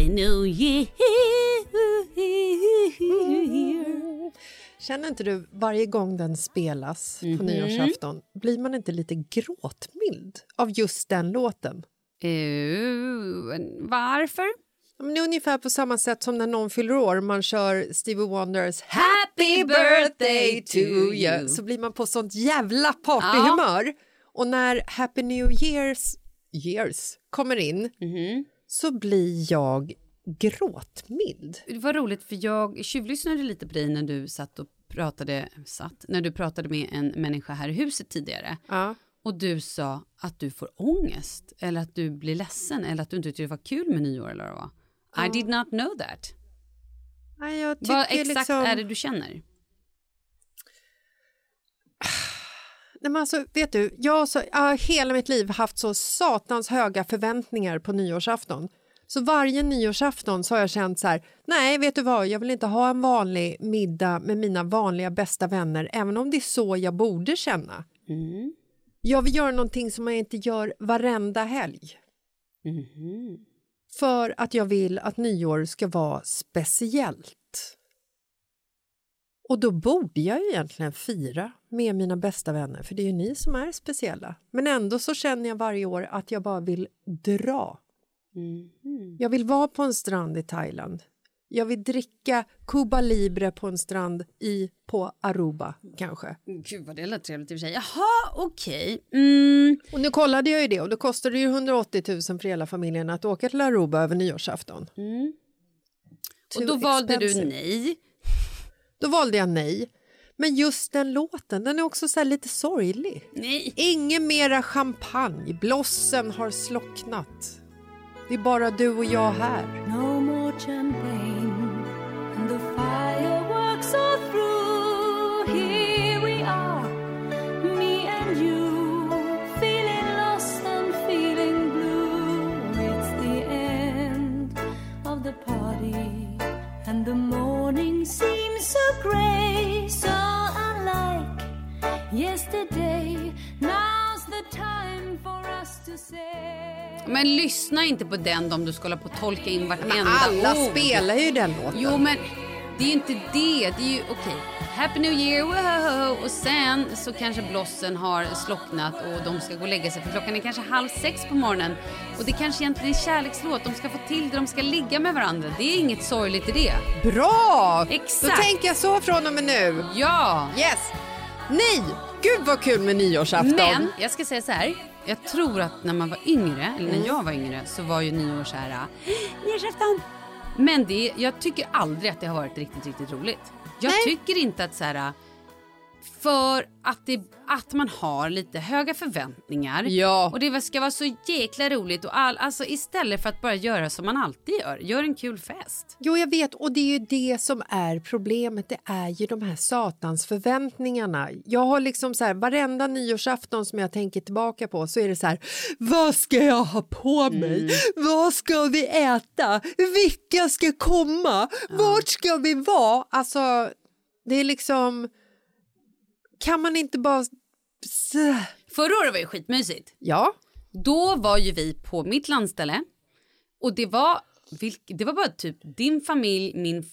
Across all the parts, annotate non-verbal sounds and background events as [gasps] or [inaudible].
Happy New Year. Känner inte du varje gång den spelas Mhm. på nyårsafton blir man inte lite gråtmild av just den låten? Uh, varför? Ja, Men ungefär på samma sätt som när någon fyller år man kör Stevie Wonders Happy birthday to you så blir man på sånt jävla partyhumör. Och när Happy New Years, years kommer in så blir jag gråtmild. Det var roligt för jag tjuvlyssnade lite på dig när du satt och pratade, satt, när du pratade med en människa här i huset tidigare. Ja. Och du sa att du får ångest eller att du blir ledsen eller att du inte tyckte det var kul med nyår eller vad det var. I did not know that. Jag Vad exakt liksom... är det du känner? Nej, men alltså, vet du, jag har så, jag har hela mitt liv haft så satans höga förväntningar på nyårsafton. Så varje nyårsafton så har jag känt så här, nej vet du vad, jag vill inte ha en vanlig middag med mina vanliga bästa vänner, även om det är så jag borde känna. Jag vill göra någonting som jag inte gör varenda helg. För att jag vill att nyår ska vara speciellt. Och då borde jag ju egentligen fira med mina bästa vänner, för det är ju ni som är speciella. Men ändå så känner jag varje år att jag bara vill dra. Jag vill vara på en strand i Thailand. Jag vill dricka Cuba Libre på en strand i, på Aruba, kanske. Gud vad det lät trevligt i och för sig. Jaha, okej. Mm. Och nu kollade jag ju det och då kostade det ju 180 000 för hela familjen att åka till Aruba över nyårsafton. Och Too då valde du expensive. nej. Då valde jag nej. Men just den låten, den är också så här lite sorglig. Nej. Ingen mera champagne, blossen har slocknat. Det är bara du och jag här. No more champagne and the fireworks are through. Here we are, me and you, feeling lost and feeling blue. It's the end of the party, and the morning seems so grey, so unlike yesterday. Now's the time for us to say. Men lyssna inte på den om du ska hålla på och tolka in vartenda Alla ord. spelar ju den låten. Jo, men det är ju inte det. Det är ju okej. Happy New Year, wow, och sen så kanske blossen har slocknat och de ska gå och lägga sig för klockan är kanske halv sex på morgonen. Och det kanske egentligen är kärlekslåt. De ska få till det, de ska ligga med varandra. Det är inget sorgligt i det. Bra! Exakt. Då tänker jag så från och med nu. Ja! Yes! Nej! Gud vad kul med nyårsafton. Men jag ska säga så här. Jag tror att när man var yngre, eller när jag var yngre, så var ju nyår så här... Nyårsafton! Men det, jag tycker aldrig att det har varit riktigt, riktigt roligt. Jag Nej. tycker inte att så här... För att, det, att man har lite höga förväntningar. Ja. Och det ska vara så jäkla roligt. Och all, alltså istället för att bara göra som man alltid gör. Gör en kul fest. Jo, jag vet. Och det är ju det som är problemet. Det är ju de här satans förväntningarna. Jag har liksom så här, varenda nyårsafton som jag tänker tillbaka på så är det så här, vad ska jag ha på mig? Vad ska vi äta? Vilka ska komma? Vart ska vi vara? Alltså, det är liksom, kan man inte bara... Förra året var ju skitmysigt. Ja, Då var ju vi på mitt landställe och det var, det var bara typ din familj, min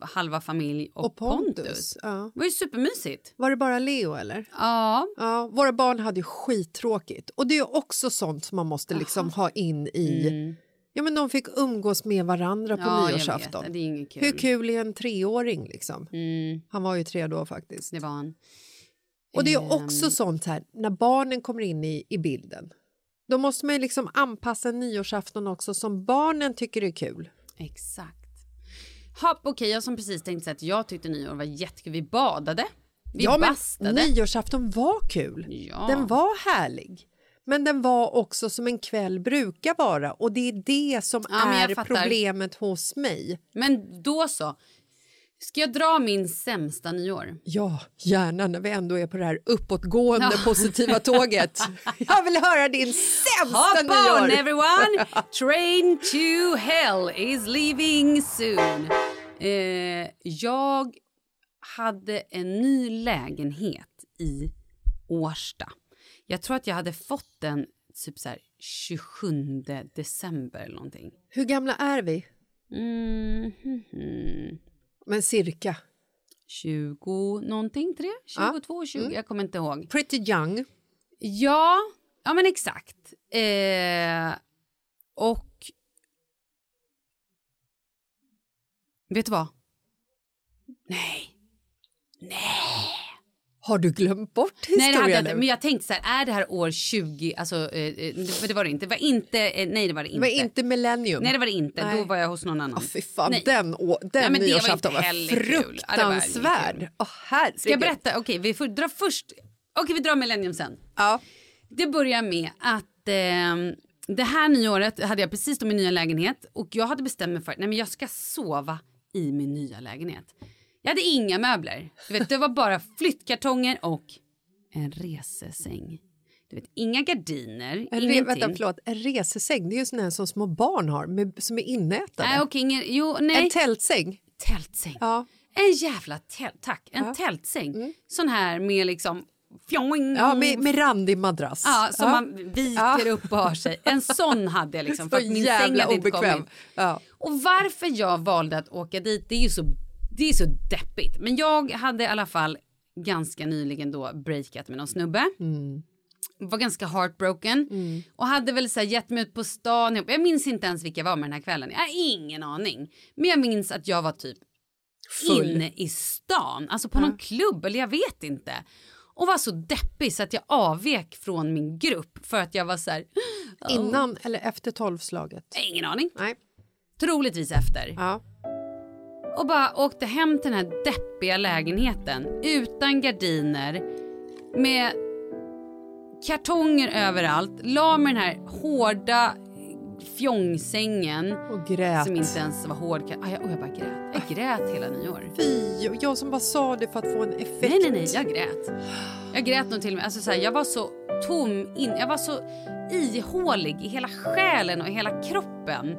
halva familj och, och Pontus. Pontus. Ja. Det var ju supermysigt. Var det bara Leo eller? Ja, Ja, våra barn hade ju skittråkigt. Och det är också sånt som man måste liksom ha in i... Ja, men de fick umgås med varandra på Mm. ja nyårsafton. vet. Det är inget kul. Hur kul är en treåring liksom? Mm, Han var ju tre då faktiskt. det var han. Och det är också sånt här, när barnen kommer in i, i bilden. Då måste man ju liksom anpassa nyårsafton också som barnen tycker är kul. Exakt. Hopp, okej, jag som precis tänkte säga att jag tyckte nyår var jättekul. Vi badade, vi ja, men bastade. nyårsafton var kul. Ja. Den var härlig. Men den var också som en kväll brukar vara och det är det som Ja, är problemet hos mig. Men då så. Ska jag dra min sämsta nyår? Ja, gärna när vi ändå är på det här uppåtgående Ja. positiva [laughs] tåget. Jag vill höra din sämsta Hop on nyår! everyone! [laughs] Train to hell is leaving soon. Eh, jag hade en ny lägenhet i Årsta. Jag tror att jag hade fått den typ så här 27 december eller någonting. Hur gamla är vi? Mm, hmm, hmm. Men cirka. 20 någonting, tre? 22, 20, jag kommer inte ihåg. Pretty young. Ja, ja men exakt. Eh, och... Vet du vad? Nej. Har du glömt bort Nej, det historien jag? Men jag tänkte så här, är det här år 20, alltså, eh, eh, det, det var det inte. Det var inte, eh, nej det var det Det inte. var inte millennium. Nej det var det inte, Nej. då var jag hos någon annan. Åh, fy fan, Nej. den, å- den Nej, det nyårsafton var. Ja, det var fruktansvärd. Åh, herregud. Ska jag berätta? Okej, vi får dra först. Okej, vi drar Millennium sen. Ja. Det börjar med att eh, det här nyåret hade jag precis då min nya lägenhet och jag hade bestämt mig för att jag ska sova i min nya lägenhet. Jag hade inga möbler. Du vet, det var bara flyttkartonger och en resesäng. Du vet, inga gardiner, En, ingenting. vänta, förlåt. en resesäng, det är ju sån här som små barn har med, som är inätade. Nej, okej, ingen, jo, nej. En tältsäng. tältsäng. Ja. En jävla tält, tack. En Ja. Mm. tältsäng. Sån här med liksom fjoing. Ja, med, med randig madrass. Ja, som man viker Ja. upp och har sig. En sån hade jag liksom. [laughs] För Så att min säng jävla inte obekväm. Ja. Och varför jag valde att åka dit, det är ju så, det är så deppigt. Men jag hade i alla fall ganska nyligen då breakat med någon snubbe. Var ganska heartbroken och hade väl så här gett mig ut på stan. Jag- minns inte ens vilka jag var med den här kvällen. Jag har ingen aning. Men jag minns att jag var typ Full. inne i stan, alltså på någon klubb eller jag vet inte. Och var så deppig så att jag avvek från min grupp för att jag var så här, [gasps] Innan eller efter tolvslaget? ingen aning, Nej. troligtvis efter. Ja. Och bara åkte hem till den här deppiga lägenheten utan gardiner med kartonger överallt, la med den här hårda fjongsängen Och grät. som inte ens var hård. Ah, jag, och jag bara grät. Jag grät hela nyår. Fy, och jag som bara sa det för att få en effekt. Nej, nej, nej, jag grät. Jag grät nog till och med. Alltså, så här, jag var så tom, in, jag var så ihålig i hela själen och i hela kroppen.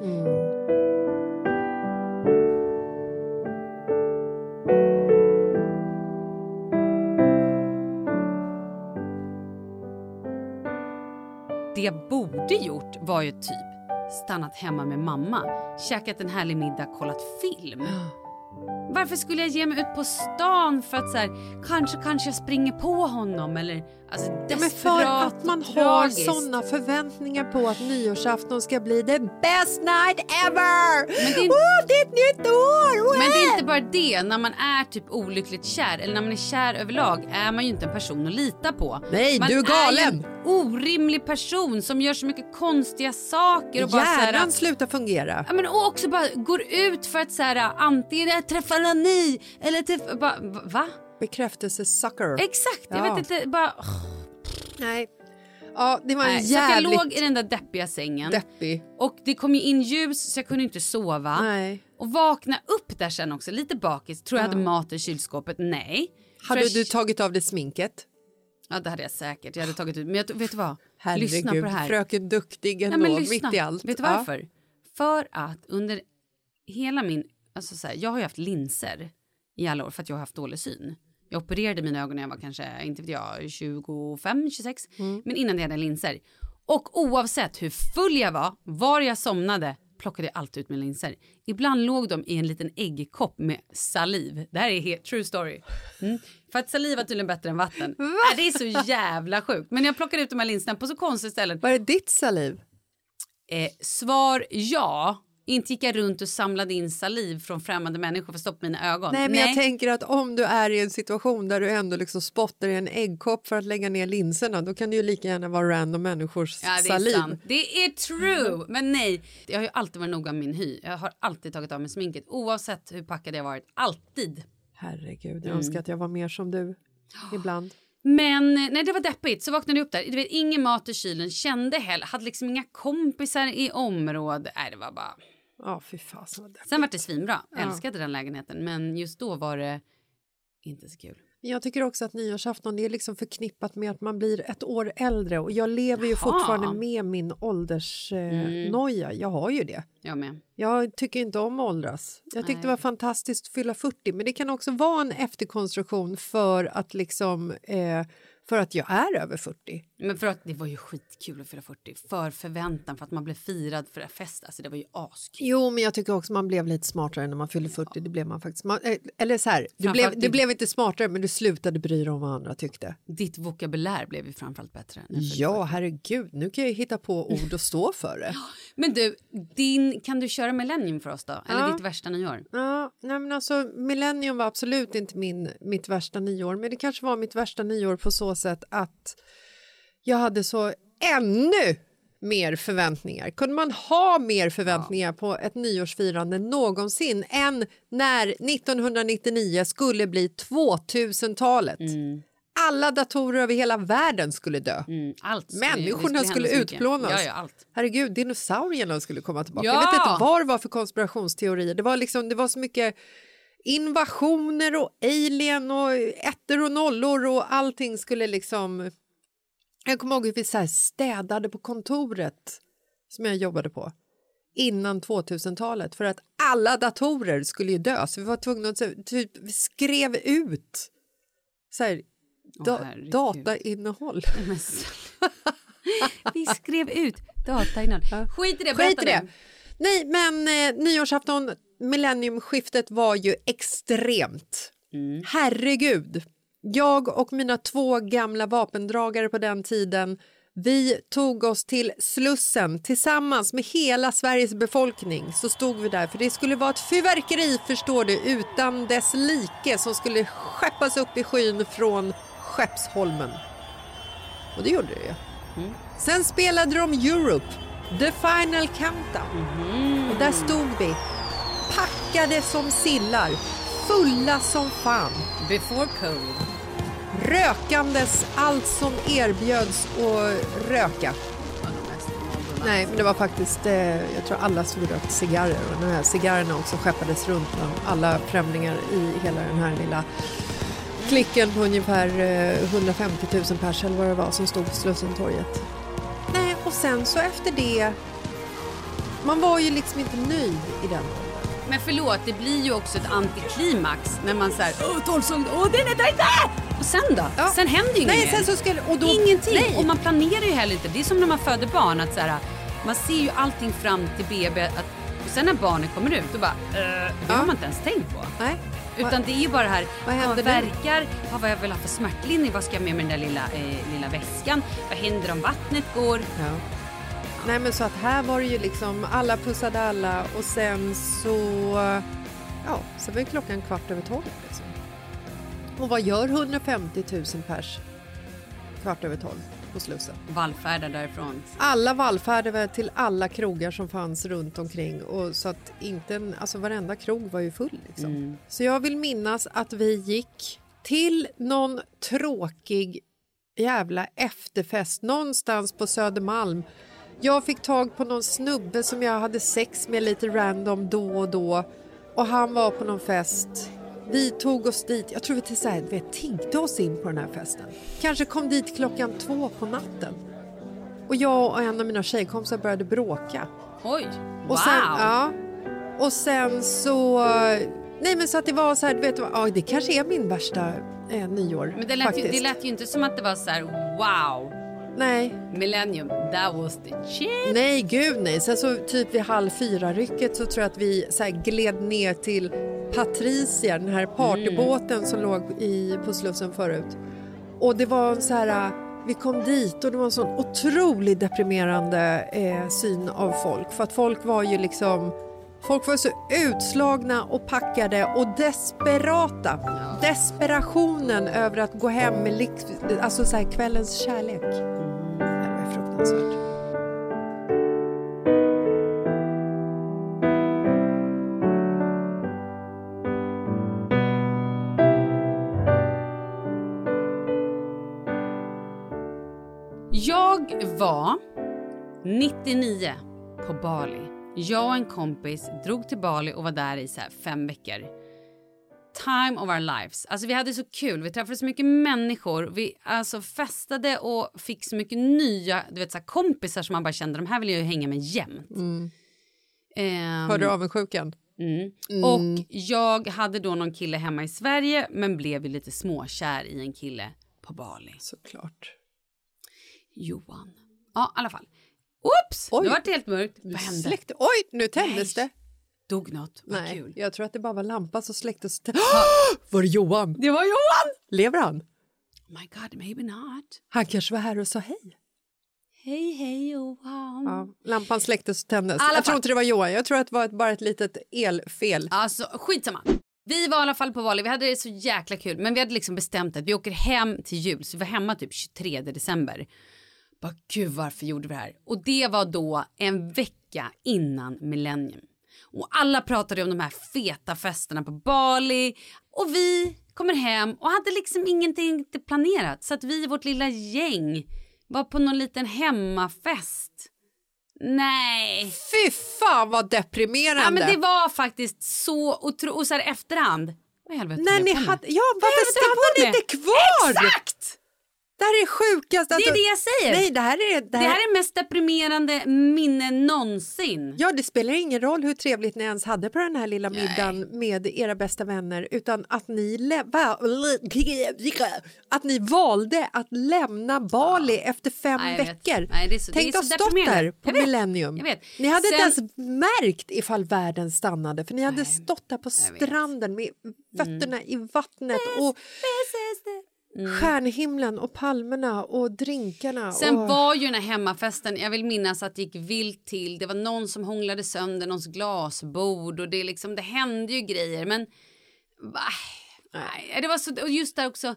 Det jag borde gjort var ju typ stannat hemma med mamma, käkat en härlig middag, kollat film. Varför skulle jag ge mig ut på stan för att så här, kanske, kanske jag springer på honom eller alltså Ja, men för att man har såna förväntningar på att nyårsafton ska bli the best night ever! Men det är- oh, det är ett nytt år! Men det är inte bara det, när man är typ olyckligt kär eller när man är kär överlag är man ju inte en person att lita på. Nej, man du är galen. ju en orimlig person som gör så mycket konstiga saker och bara så här, Hjärnan slutar fungera. Ja, men och också bara går ut för att så här, antingen träffa ni eller träffa... Bara, va? Bekräftelse sucker. Exakt, jag Ja. vet inte. Bara, Nej. Ja, det var en nej. Så att jag jävligt låg i den där deppiga sängen deppig. och det kom ju in ljus så jag kunde inte sova. Nej. Och vakna upp där sen också, lite bakis. Tror jag hade mat i kylskåpet? Nej. Hade För- du tagit av dig sminket? Ja det hade jag säkert. Jag hade tagit ut. Men jag, vet du vad? Herregud, lyssna på det här. fröken duktig Nej, ändå, men lyssna. mitt i allt. Vet du Ja. varför? För att under hela min... Alltså så här, jag har ju haft linser i alla år för att jag har haft dålig syn. Jag opererade mina ögon när jag var kanske, inte vet jag, 25, 26. Mm. Men innan det hade jag linser. Och oavsett hur full jag var, var jag somnade, plockade jag alltid ut mina linser. Ibland låg de i en liten äggkopp med saliv. Det här är helt true story. Mm. För att saliv är tydligen bättre än vatten. Äh, det är så jävla sjukt. Men jag plockade ut de här linserna på så konstiga ställen. Var det ditt saliv? Eh, svar ja. Inte gick jag runt och samlade in saliv från främmande människor för att stoppa mina ögon. Nej, men jag tänker att om du är i en situation där du ändå liksom spottar i en äggkopp för att lägga ner linserna, då kan det ju lika gärna vara random människors Ja, det saliv. är sant. Det är true. Men nej, jag har ju alltid varit noga med min hy. Jag har alltid tagit av mig sminket oavsett hur packad jag varit. Alltid. Herregud, Mm. jag önskar att jag var mer som du ibland. Men nej, det var deppigt. Så vaknade jag upp där. Du vet, ingen mat i kylen. Kände heller, hade liksom inga kompisar i området. Nej, det var bara... Ja, fy fasen. Sen var det svinbra. Ja. Älskade den lägenheten. Men just då var det inte så kul. Jag tycker också att nyårsafton det är liksom förknippat med att man blir ett år äldre och jag lever ju Jaha. fortfarande med min åldersnoja. Eh, Mm. Jag har ju det. Jag med. Jag tycker inte om att åldras. Jag tyckte Nej. det var fantastiskt att fylla 40 men det kan också vara en efterkonstruktion för att liksom eh, för att jag är över 40. Men för att det var ju skitkul att fylla 40. För förväntan, för att man blev firad för en fest. Alltså det var ju askul. Jo, men jag tycker också man blev lite smartare när man fyllde 40. Det blev man faktiskt. Man, eh, eller så här, du blev, du blev inte smartare men du slutade bry dig om vad andra tyckte. Ditt vokabulär blev ju framförallt bättre. Ja, 40. herregud, nu kan jag hitta på [laughs] ord och stå för det. Men du, din, kan du köra Millennium för oss då? Eller Ja. ditt värsta nyår? Ja, nej men alltså, millennium var absolut inte min, mitt värsta nyår men det kanske var mitt värsta nyår på så sätt att jag hade så ännu mer förväntningar. Kunde man ha mer förväntningar på ett nyårsfirande någonsin än när 1999 skulle bli 2000-talet? Alla datorer över hela världen skulle dö. Mm, allt skulle- Människorna skulle utplånas. Ja, ja, allt. Herregud, dinosaurierna skulle komma tillbaka. Ja! Jag vet inte vad det var för konspirationsteorier. Det var, liksom, det var så mycket invasioner och alien och ettor och nollor och allting skulle liksom... Jag kommer ihåg hur vi så städade på kontoret som jag jobbade på innan 2000-talet för att alla datorer skulle ju dö så vi var tvungna att typ vi skrev ut så här, Da- herregud. datainnehåll. Vi skrev ut datainnehåll. Skit i det, Skit i det. Nej, men eh, nyårsafton, millenniumskiftet var ju extremt. Mm. Herregud. Jag och mina två gamla vapendragare på den tiden vi tog oss till Slussen tillsammans med hela Sveriges befolkning. Så stod vi där, för det skulle vara ett fyrverkeri förstår du, utan dess like som skulle skeppas upp i skyn från Skeppsholmen. Och det gjorde det ju. Sen spelade de Europe, The Final Countdown. Och där stod vi, packade som sillar, fulla som fan, Before code. rökandes allt som erbjöds att röka. Nej, men det var faktiskt, eh, jag tror alla stod och rökte cigarrer och de här cigarrerna också skeppades runt bland alla främlingar i hela den här lilla klicken på ungefär eh, 150 000 pers eller vad det var som stod på Slussentorget. Nej, och sen så efter det, man var ju liksom inte nöjd i den åldern. Men förlåt, det blir ju också ett antiklimax när man säger åh tolvsång, åh den är där, där! Och sen då? Ja. Sen händer ju inget Nej, sen så skulle, och då, Ingenting. Nej. Och man planerar ju heller inte. Det är som när man föder barn. Att så här, man ser ju allting fram till BB. Att, och sen när barnet kommer ut, då bara, eh, det Ja. har man inte ens tänkt på. Nej. Utan det är ju bara det här, Vad nu? verkar, ja, vad jag vill ha för smärtlindring, vad ska jag med med den där lilla, eh, lilla väskan, vad händer om vattnet går? Ja. Nej men så att här var det ju liksom alla pussade alla och sen så ja, sen var ju klockan kvart över tolv liksom. Och vad gör 150 000 pers kvart över tolv på Slussen? Vallfärdar därifrån. Alla vallfärdade till alla krogar som fanns runt omkring och så att inte en, alltså varenda krog var ju full liksom. Så jag vill minnas att vi gick till någon tråkig jävla efterfest någonstans på Södermalm. Jag fick tag på någon snubbe som jag hade sex med lite random då och då och han var på någon fest. Vi tog oss dit, jag tror vi så här, vet, tiggde oss in på den här festen. Kanske kom dit klockan två på natten. Och jag och en av mina tjejkompisar började bråka. Oj, wow! Och sen, ja, och sen så... Nej men så att det var så här, du vet, ja, det kanske är min värsta eh, nyår. Men det lät, ju, det lät ju inte som att det var så här: wow, Nej, millennium, that was the shit. nej gud nej. Sen så typ vid halv fyra-rycket så tror jag att vi så här gled ner till Patricia, den här partybåten som låg i, på Slussen förut. Och det var en så här... Vi kom dit och det var en sån otroligt deprimerande eh, syn av folk. För att folk var ju liksom... Folk var så utslagna och packade och desperata. Desperationen över att gå hem med lik- alltså så här, kvällens kärlek. Det var fruktansvärt. Jag var 99 på Bali. Jag och en kompis drog till Bali och var där i så fem veckor. Time of our lives. Alltså vi hade så kul, vi träffade så mycket människor. Vi alltså festade och fick så mycket nya du vet, så kompisar som man bara kände de här vill jag hänga med jämt. Ehm, Hörde du avundsjukan? Mm. Och jag hade då någon kille hemma i Sverige men blev lite småkär i en kille på Bali. Såklart. Johan. Ja, i alla fall. Oops! Oj. Nu var det helt mörkt. Vad hände? Släckte. Oj, nu tändes Nej. det. Dog något? Vad Nej, kul. jag tror att det bara var lampan som släcktes. [gasps] [gasps] Var det Johan? Det var Johan! Lever han? Oh my god, maybe not. Han kanske var här och sa hej. Hej, hej Johan. Ja, lampan släcktes och tändes. Alla Jag tror inte det var Johan. Jag tror att det var ett, bara ett litet elfel. Alltså skitsamma. Vi var i alla fall på Bali, vi hade det så jäkla kul. Men vi hade liksom bestämt att vi åker hem till jul. Så vi var hemma typ 23 december. Bara gud varför gjorde vi det här? Och det var då en vecka innan millennium. Och alla pratade om de här feta festerna på Bali. Och vi kommer hem och hade liksom ingenting planerat. Så att vi, vårt lilla gäng, var på någon liten hemmafest. Nej. Fy fan vad deprimerande! Ja, men det var faktiskt så otroligt. Och så här efterhand. Vad helvete höll ni hade... Ja, varför stannade ni inte kvar? Exakt! Det här är sjukaste. Det är det jag säger. Nej, det här är... Det Det här, här är mest deprimerande minne någonsin. Ja, det spelar ingen roll hur trevligt ni ens hade på den här lilla middagen med era bästa vänner utan att ni, [laughs] att ni valde att lämna Bali efter fem Nej, veckor. Nej, så- Tänk att ha stått där på Jag vet. Millennium. Jag vet. Ni hade inte Sen- ens märkt ifall världen stannade för ni hade stått där på. Mm. stranden med fötterna i vattnet och stjärnhimlen och palmerna och drinkarna. Sen och... var ju den här hemmafesten, jag vill minnas att det gick vilt till. Det var någon som hånglade sönder någons glasbord och det, liksom, det hände ju grejer. Men nej, det var så, och just där också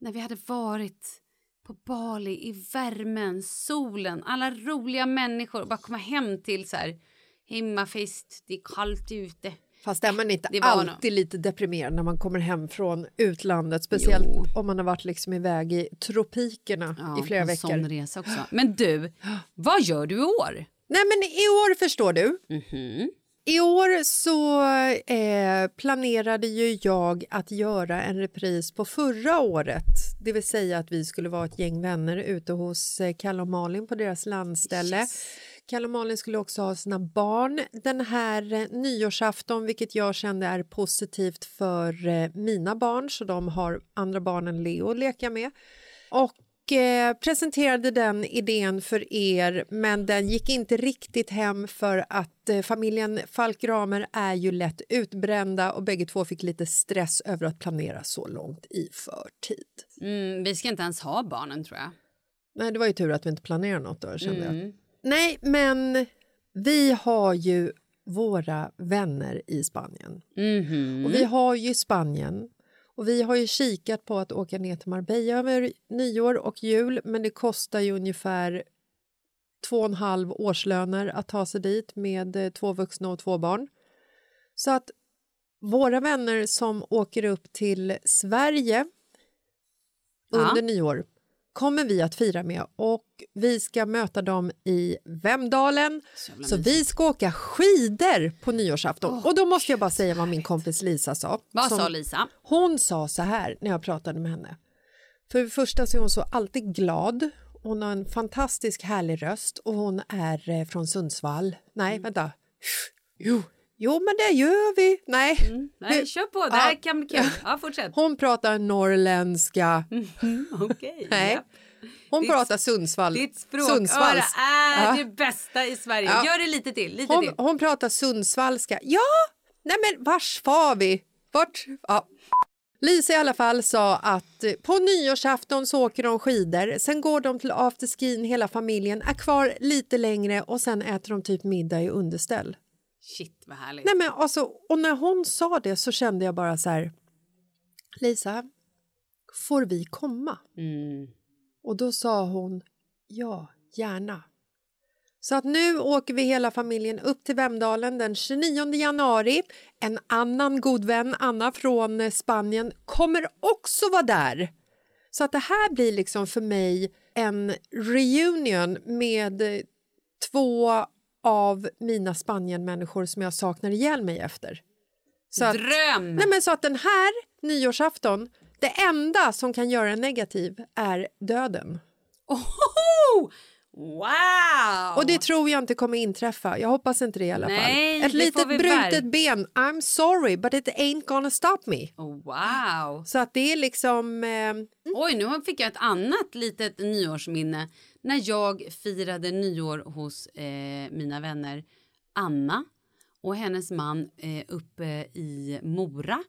när vi hade varit på Bali i värmen, solen, alla roliga människor och bara komma hem till så här hemmafest, det är kallt ute. Fast är man inte alltid lite deprimerad när man kommer hem från utlandet? Speciellt Jo. om man har varit liksom iväg i tropikerna Ja, i flera veckor. sån resa också. Men du, [gasps] vad gör du i år? Nej men i år förstår du. Mhm. I år så eh, planerade ju jag att göra en repris på förra året. Det vill säga att vi skulle vara ett gäng vänner ute hos eh, Kalle och Malin på deras landställe. Kalle och Malin skulle också ha sina barn den här eh, nyårsafton vilket jag kände är positivt för eh, mina barn så de har andra barn än Leo att leka med. Och eh, presenterade den idén för er men den gick inte riktigt hem för att eh, familjen Falk Ramer är ju lätt utbrända och bägge två fick lite stress över att planera så långt i förtid. Mm, vi ska inte ens ha barnen tror jag. Nej, det var ju tur att vi inte planerade något då kände jag. Mm. Nej, men vi har ju våra vänner i Spanien. Mhm. Och vi har ju Spanien. Och vi har ju kikat på att åka ner till Marbella över nyår och jul men det kostar ju ungefär två och en halv årslöner att ta sig dit med eh, två vuxna och två barn. Så att våra vänner som åker upp till Sverige Ja. under nyår kommer vi att fira med och vi ska möta dem i Vemdalen. jävla Så vi ska åka skidor på nyårsafton. Åh, och då måste jag bara säga vad min kompis Lisa sa. Vad Som- sa Lisa? hon sa så här när jag pratade med henne. För det första så är hon så alltid glad. Hon har en fantastisk härlig röst och hon är eh, från Sundsvall. Nej, Mm. vänta. Jo. Jo, men det gör vi. Nej. Nej, Nu- kör på. Det här Ja. kan bli kul. Ja, fortsätt. Hon pratar norrländska. [laughs] Okej. [laughs] Nej. ja. Hon Ditt- pratar Sundsvall. Ditt språköra är Ja. det bästa i Sverige. Gör det lite till. Lite Hon, till. hon pratar sundsvallska. Ja, nej men vars far vi? Vart? Ja. Lisa i alla fall sa att eh, på nyårsafton så åker de skidor, sen går de till afterskin hela familjen, är kvar lite längre och sen äter de typ middag i underställ. Shit, vad härligt. Nej men alltså, och när hon sa det så kände jag bara så här, Lisa, får vi komma? Mm. Och då sa hon ja, gärna. Så att nu åker vi hela familjen upp till Vemdalen den 29 januari. En annan god vän, Anna från eh, Spanien, kommer också vara där. Så att det här blir liksom för mig en reunion med eh, två av mina Spanienmänniskor som jag saknar ihjäl mig efter. Så att, Dröm! Nej, men så att den här nyårsafton, det enda som kan göra en negativ är döden. Ohoho! Wow! Och det tror jag inte kommer inträffa. Jag hoppas inte det i alla Nej, fall. Ett litet brutet ben. I'm sorry but it ain't gonna stop me. Oh, wow! Så att det är liksom... Eh, Oj, nu fick jag ett annat litet nyårsminne. När jag firade nyår hos eh, mina vänner Anna och hennes man eh, uppe i Mora.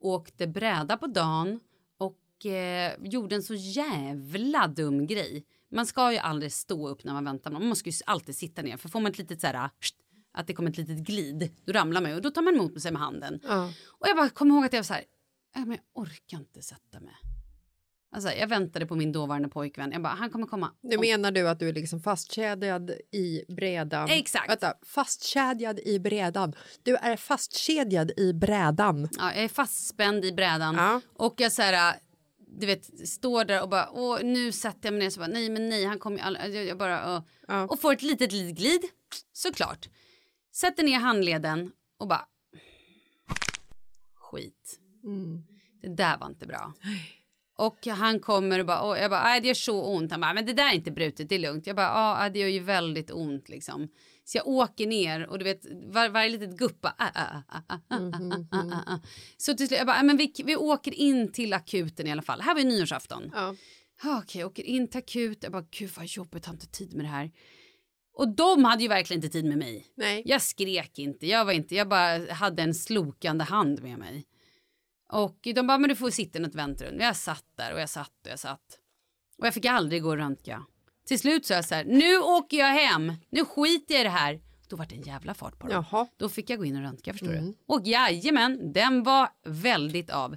Åkte bräda på dagen och eh, gjorde en så jävla dum grej. Man ska ju aldrig stå upp när man väntar. Man måste ju alltid sitta ner. För får man ett litet så här, sht, att det kommer ett litet glid, då ramlar man ju och då tar man emot sig med handen. ja. Och jag bara kom ihåg att jag var så här, "Ja, men jag orkar inte sätta mig. Alltså, jag väntade på min dåvarande pojkvän. Jag bara, han kommer komma. Nu om- menar du att du är liksom fastkedjad i brädan? Exakt. Vänta, fastkedjad i brädan. Du är fastkedjad i brädan. Ja, jag är fastspänd i brädan. Ja. Och jag så här, du vet, står där och bara, åh, nu sätter jag mig ner. Så bara, nej, men nej, han kommer ju aldrig. Jag, jag bara, åh. Ja. Och får ett litet, litet glid. Såklart. Sätter ner handleden och bara, skit. Mm. Det där var inte bra. Och han kommer och bara, och jag bara, nej det gör så ont. Han bara, men det där är inte brutet, det är lugnt. Jag bara, ja det gör ju väldigt ont liksom. Så jag åker ner och du vet var, varje litet gupp bara, ah, ah, ah, mm -hmm. Så till slut, jag bara, men vi, vi åker in till akuten i alla fall. Här var ju nyårsafton. Ja. Okej, okay, åker in till akuten. Jag bara, gud vad jobbigt, har inte tid med det här. Och de hade ju verkligen inte tid med mig. Nej. Jag skrek inte, jag var inte, jag bara hade en slokande hand med mig. Och de bara, men du får sitta i något väntrum. Jag satt där och jag satt och jag satt. Och jag fick aldrig gå och röntga. Till slut sa jag så här, nu åker jag hem, nu skiter jag i det här. Då var det en jävla fart på dem. Jaha. Då fick jag gå in och röntga förstår Mm. du. Och jajamän, den var väldigt av.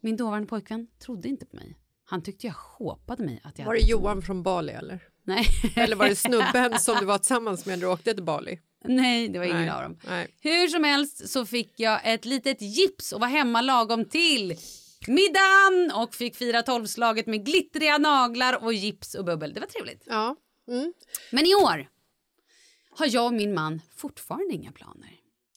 Min dåvarande pojkvän trodde inte på mig. Han tyckte jag sjåpade mig att jag Var det. Johan från Bali eller? Nej. Eller var det [laughs] snubben som du var tillsammans med när du åkte till Bali? Nej, det var ingen Nej. av dem. Nej. Hur som helst så fick jag ett litet gips och var hemma lagom till middagen och fick fira tolvslaget med glittriga naglar och gips och bubbel. Det var trevligt. Ja. Mm. Men i år har jag och min man fortfarande inga planer.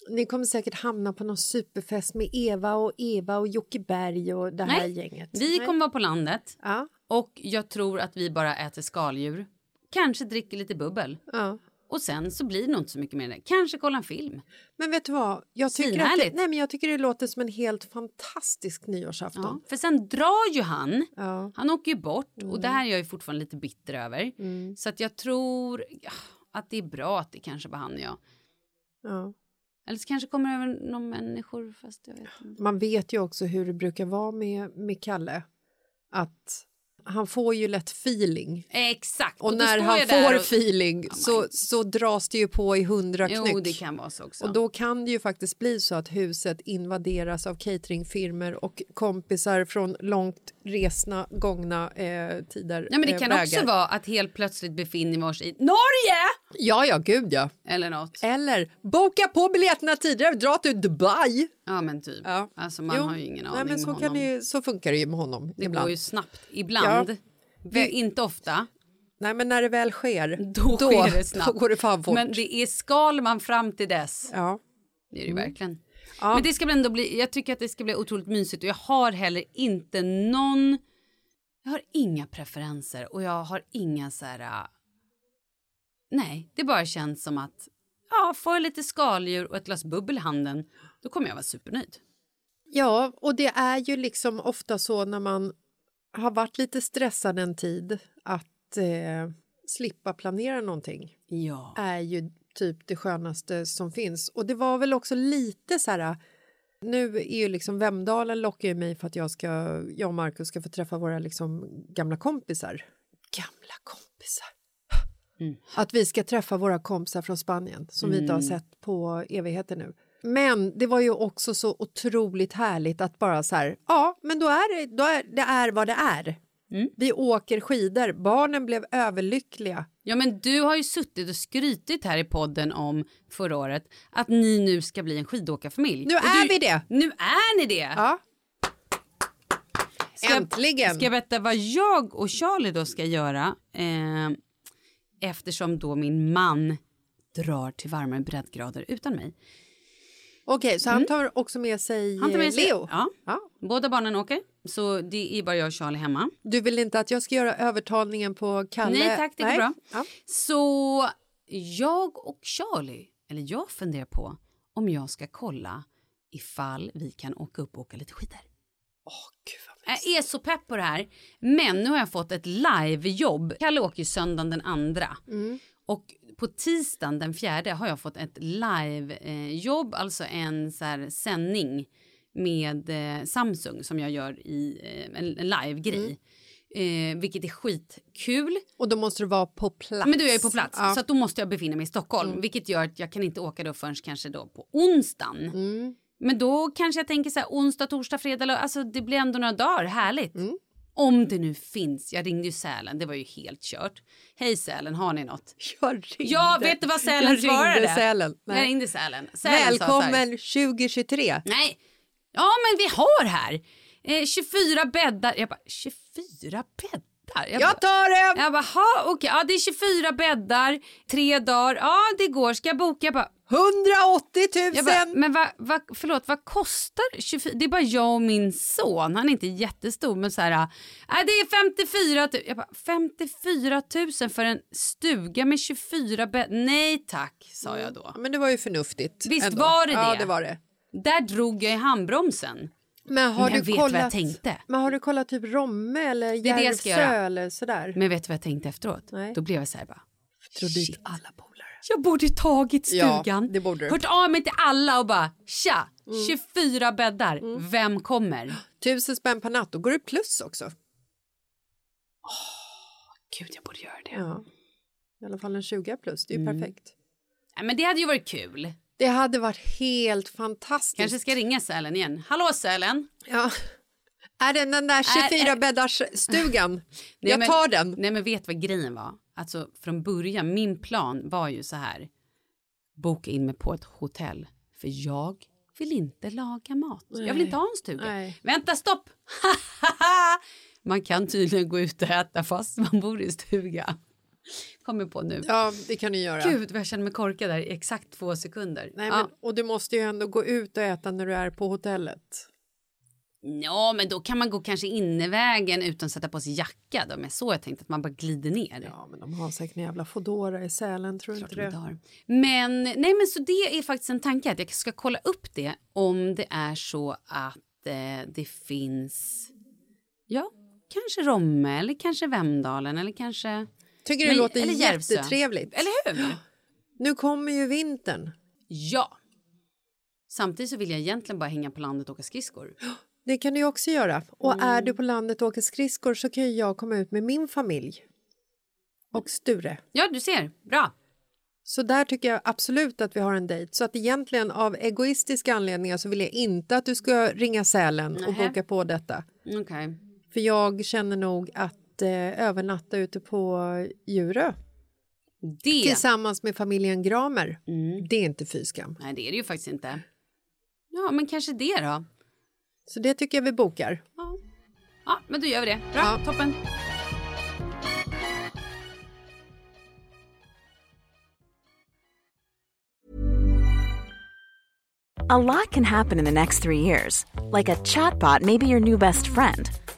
Ni kommer säkert hamna på någon superfest med Eva och Eva och Jocke Berg och det här Nej, gänget. Vi Nej. kommer vara på landet Ja. och jag tror att vi bara äter skaldjur. Kanske dricker lite bubbel. Ja. Och sen så blir det nog inte så mycket mer det. Kanske kolla en film. Men vet du vad? Jag tycker, att det, nej, men jag tycker det låter som en helt fantastisk nyårsafton. Ja. För sen drar ju han. Ja. Han åker ju bort och det här är jag ju fortfarande lite bitter över. Mm. Så att jag tror att det är bra att det kanske var han och jag. Ja. Eller så kanske kommer över någon människor fast jag vet inte. Man vet ju också hur det brukar vara med, med Kalle. Att han får ju lätt feeling. Exakt. Och, då när han får och- feeling Ja, så, dras det ju på i hundra knyck. Jo, det kan vara så också. Och då kan det ju faktiskt bli så att huset invaderas av cateringfirmor och kompisar från långt resna, gångna eh, tider. ja, men det eh, kan vägar. också vara att helt plötsligt befinner vi oss i Norge! Ja, ja, gud ja. Eller något. Eller boka på biljetterna tidigare, dra till Dubai. Ja, men typ. Ja. Alltså man Jo. har ju ingen aning Nej, men så, kan det, så funkar det ju med honom Det ibland. går ju snabbt. Ibland. Vä- Inte ofta. Nej, men när det väl sker, Då, sker det [laughs] snabbt. Då går det fan fort. Men det är skal man fram till dess. Ja. Det är det ju verkligen. Ja. Men det ska ändå bli, jag tycker att det ska bli otroligt mysigt och jag har heller inte någon, jag har inga preferenser och jag har inga så här, äh, nej, det bara känns som att, ja, får jag lite skaldjur och ett glas bubbel i handen, då kommer jag vara supernöjd. Ja, och det är ju liksom ofta så när man har varit lite stressad en tid att eh, slippa planera någonting Ja. är ju typ det skönaste som finns. Och det var väl också lite så här... Nu är ju liksom Vemdalen lockar ju mig för att jag, ska, jag och Markus ska få träffa våra liksom gamla kompisar. Gamla kompisar! Mm. Att vi ska träffa våra kompisar från Spanien som vi inte har Mm. sett på evigheter nu. Men det var ju också så otroligt härligt att bara så här, ja, men då är det, då är, det är vad det är. Mm. Vi åker skidor, barnen blev överlyckliga. Ja, men du har ju suttit och skrytit här i podden om förra året att ni nu ska bli en skidåkarfamilj. Nu Och är du, vi det! Nu är ni det! Ja. Ska jag- Äntligen! Ska jag berätta vad jag och Charlie då ska göra? Eh, eftersom då min man drar till varmare breddgrader utan mig. Okej, så han tar också med sig, Mm. Han tar med sig, Leo? Ja, Ja. båda barnen åker. Så det är bara jag och Charlie hemma. Du vill inte att jag ska göra övertalningen på Kalle? Nej tack, det går bra. Ja. Så jag och Charlie, eller jag funderar på om jag ska kolla ifall vi kan åka upp och åka lite skidor. Åh, gud vad Jag är så pepp på det här. Men nu har jag fått ett livejobb. Kalle åker ju söndagen den andra. Mm. Och på tisdagen den fjärde har jag fått ett livejobb, alltså en så här sändning med eh, Samsung som jag gör i eh, en, en live-grej. Eh, vilket är skitkul. Och då måste du vara på plats. Men du är ju på plats Ja. så då måste jag befinna mig i Stockholm. Vilket gör att jag kan inte åka då förrän kanske då på onsdagen. Mm. Men då kanske jag tänker så här onsdag, torsdag, fredag. Alltså det blir ändå några dagar, härligt. Om det nu finns. Jag ringde ju Sälen, det var ju helt kört. Hej Sälen, har ni något? Jag ringde. Ja, vet du vad Sälen jag ringde svarade? Sälen. Jag Nej. ringde Sälen. Sälen Välkommen 2023. Nej, ja men vi har här eh, 24 bäddar. Jag bara 24 bäddar? Bäddar? Jag, Jag tar det! jag bara, ha, okej, ja, det är 24 bäddar, tre dagar, ja det går, ska jag boka? Jag bara, 180 000! jag bara, men vad, vad, förlåt, vad kostar 24? Det är bara jag och min son, han är inte jättestor men så här, äh, det är 54 000. Jag bara, 54 000 för en stuga med 24 bäddar? Nej tack, sa jag då. Men det var ju förnuftigt. Visst ändå. var det Ja, det? det var det. Där drog jag i handbromsen. Men har Men jag du vet vad kollat, jag tänkte. Men har du kollat typ Romme eller Järvsö eller sådär? Men vet du vad jag tänkte efteråt? Nej. Då blev jag så här bara, shit. alla polare. Jag borde tagit Ja, stugan. det borde du. Hört av mig till alla och bara tja, Mm. 24 bäddar. Vem kommer? Tusen spänn per natt, då går det plus också. Gud, jag borde göra det. Ja. I alla fall en 20 plus, det är ju Mm. perfekt. Nej, men det hade ju varit kul. Det hade varit helt fantastiskt. Kanske ska ringa Sälen igen. Hallå Sälen. Ja. Är det den där 24 Är- är- bäddars stugan? Nej, jag men- tar den. Nej men vet vad grejen var? Alltså från början, min plan var ju så här. Boka in mig på ett hotell. För jag vill inte laga mat. Jag vill Nej. inte ha en stuga. Nej. Vänta, stopp! [laughs] man kan tydligen gå ut och äta fast man bor i stuga. Kommer på nu. Ja, det kan du göra. Gud vad jag känner mig korkad där i exakt två sekunder. Nej, ja. men, och du måste ju ändå gå ut och äta när du är på hotellet. ja, men då kan man gå kanske innevägen utan att sätta på sig jacka. Då. Men så jag tänkte att man bara glider ner. Ja, men de har säkert en jävla Foodora i Sälen, tror du inte de det? har. Men, nej, men så det är faktiskt en tanke att jag ska kolla upp det om det är så att eh, det finns, ja, kanske Romme eller kanske Vemdalen eller kanske... Tycker det Men- låter eller Järvsö. jättetrevligt. Eller hur? [gasps] Nu kommer ju vintern. Ja. Samtidigt så vill jag egentligen bara hänga på landet och åka skridskor. [gasps] Det kan du också göra. Och Mm. är du på landet och åker skridskor så kan jag komma ut med min familj. Och Sture. Ja, du ser. Bra. Så där tycker jag absolut att vi har en dejt. Så att egentligen av egoistiska anledningar så vill jag inte att du ska ringa Sälen och boka på detta. Okej. För jag känner nog att eh, övernatta ute på Djurö Det. tillsammans med familjen Gramer, Mm. det är inte fy skam. Nej, det är det ju faktiskt inte. Ja, men kanske det då. Så det tycker jag vi bokar. Ja, ja men då gör vi det. Bra, Ja. toppen. A lot can happen in the next three years. Like a chatbot may be your new best friend.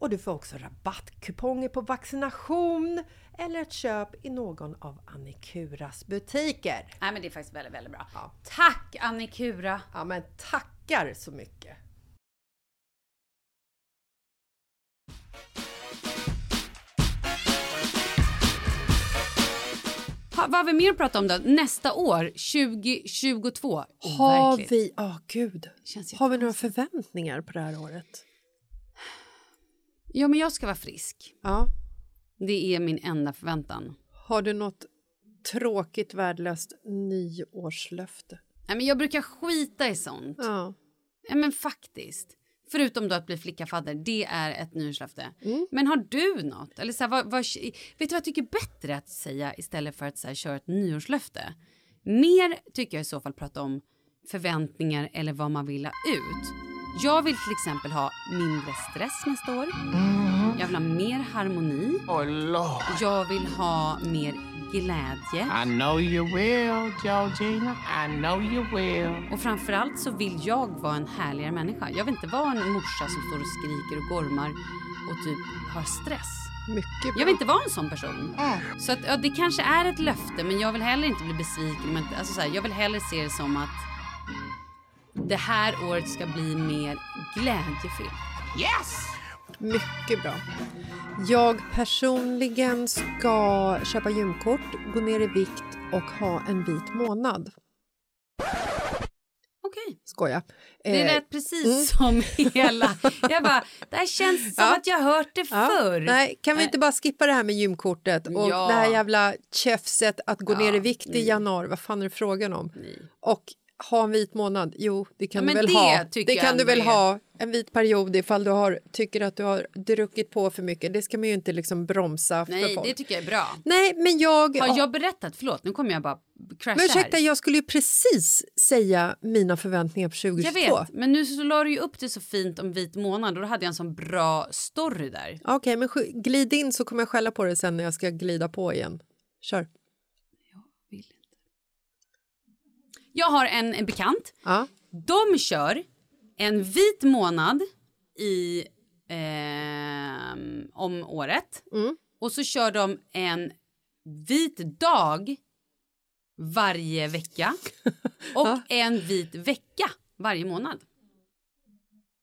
och du får också rabattkuponger på vaccination eller ett köp i någon av Annikuras butiker. Nej men det är faktiskt väldigt, väldigt bra. Tack Annikura! Ja men tackar så mycket! Ha, vad har vi mer att prata om då? Nästa år, 2022. Har Overkligt. vi, ja gud, Känns har vi några förväntningar på det här året? Ja men jag ska vara frisk. Ja. Det är min enda förväntan. Har du något tråkigt värdelöst nyårslöfte? Nej men jag brukar skita i sånt. Ja. Ja men faktiskt. Förutom då att bli flickafadder, det är ett nyårslöfte. Mm. Men har du något? Eller så här, vad, vad, vet du vad jag tycker är bättre att säga istället för att så här, köra ett nyårslöfte? Mer tycker jag i så fall prata om förväntningar eller vad man vill ha ut. Jag vill till exempel ha mindre stress nästa år. Jag vill ha mer harmoni. Oh Lord. Jag vill ha mer glädje. I know you will, Georgina. I know you will. Och framförallt så vill jag vara en härligare människa. Jag vill inte vara en morsa som står och skriker och gormar och typ har stress. Mycket bra. Jag vill inte vara en sån person. Så att, ja, det kanske är ett löfte men jag vill heller inte bli besviken. Men, alltså, så här, jag vill hellre se det som att det här året ska bli mer glädjefyllt. Yes! Mycket bra. Jag personligen ska köpa gymkort, gå ner i vikt och ha en vit månad. Okej. Skoja. Det Eh, lät precis som hela... [laughs] Jag bara, det här känns som Ja. att jag hört det ja, förr. Nej, kan vi inte bara skippa det här med gymkortet och Ja. det här jävla tjafset att gå Ja, ner i vikt i januari? Vad fan är det frågan om? Nej. Och ha en vit månad? Jo, det kan Ja, du men väl det ha. Det kan du väl är- ha en vit period ifall du har, tycker att du har druckit på för mycket. Det ska man ju inte liksom bromsa för Nej, folk. det tycker jag är bra. Nej, men jag... Har jag berättat? Förlåt, nu kommer jag bara crasha Men ursäkta, här. jag skulle ju precis säga mina förväntningar på 2022. Jag vet, men nu så la du ju upp det så fint om vit månad och då hade jag en sån bra story där. Okej, men sk- glid in så kommer jag skälla på det sen när jag ska glida på igen. Kör. Vill inte. Jag har en, en bekant. Ja. De kör en vit månad i, ehm, om året. Mm. Och så kör de en vit dag varje vecka. [laughs] Och Ja. en vit vecka varje månad.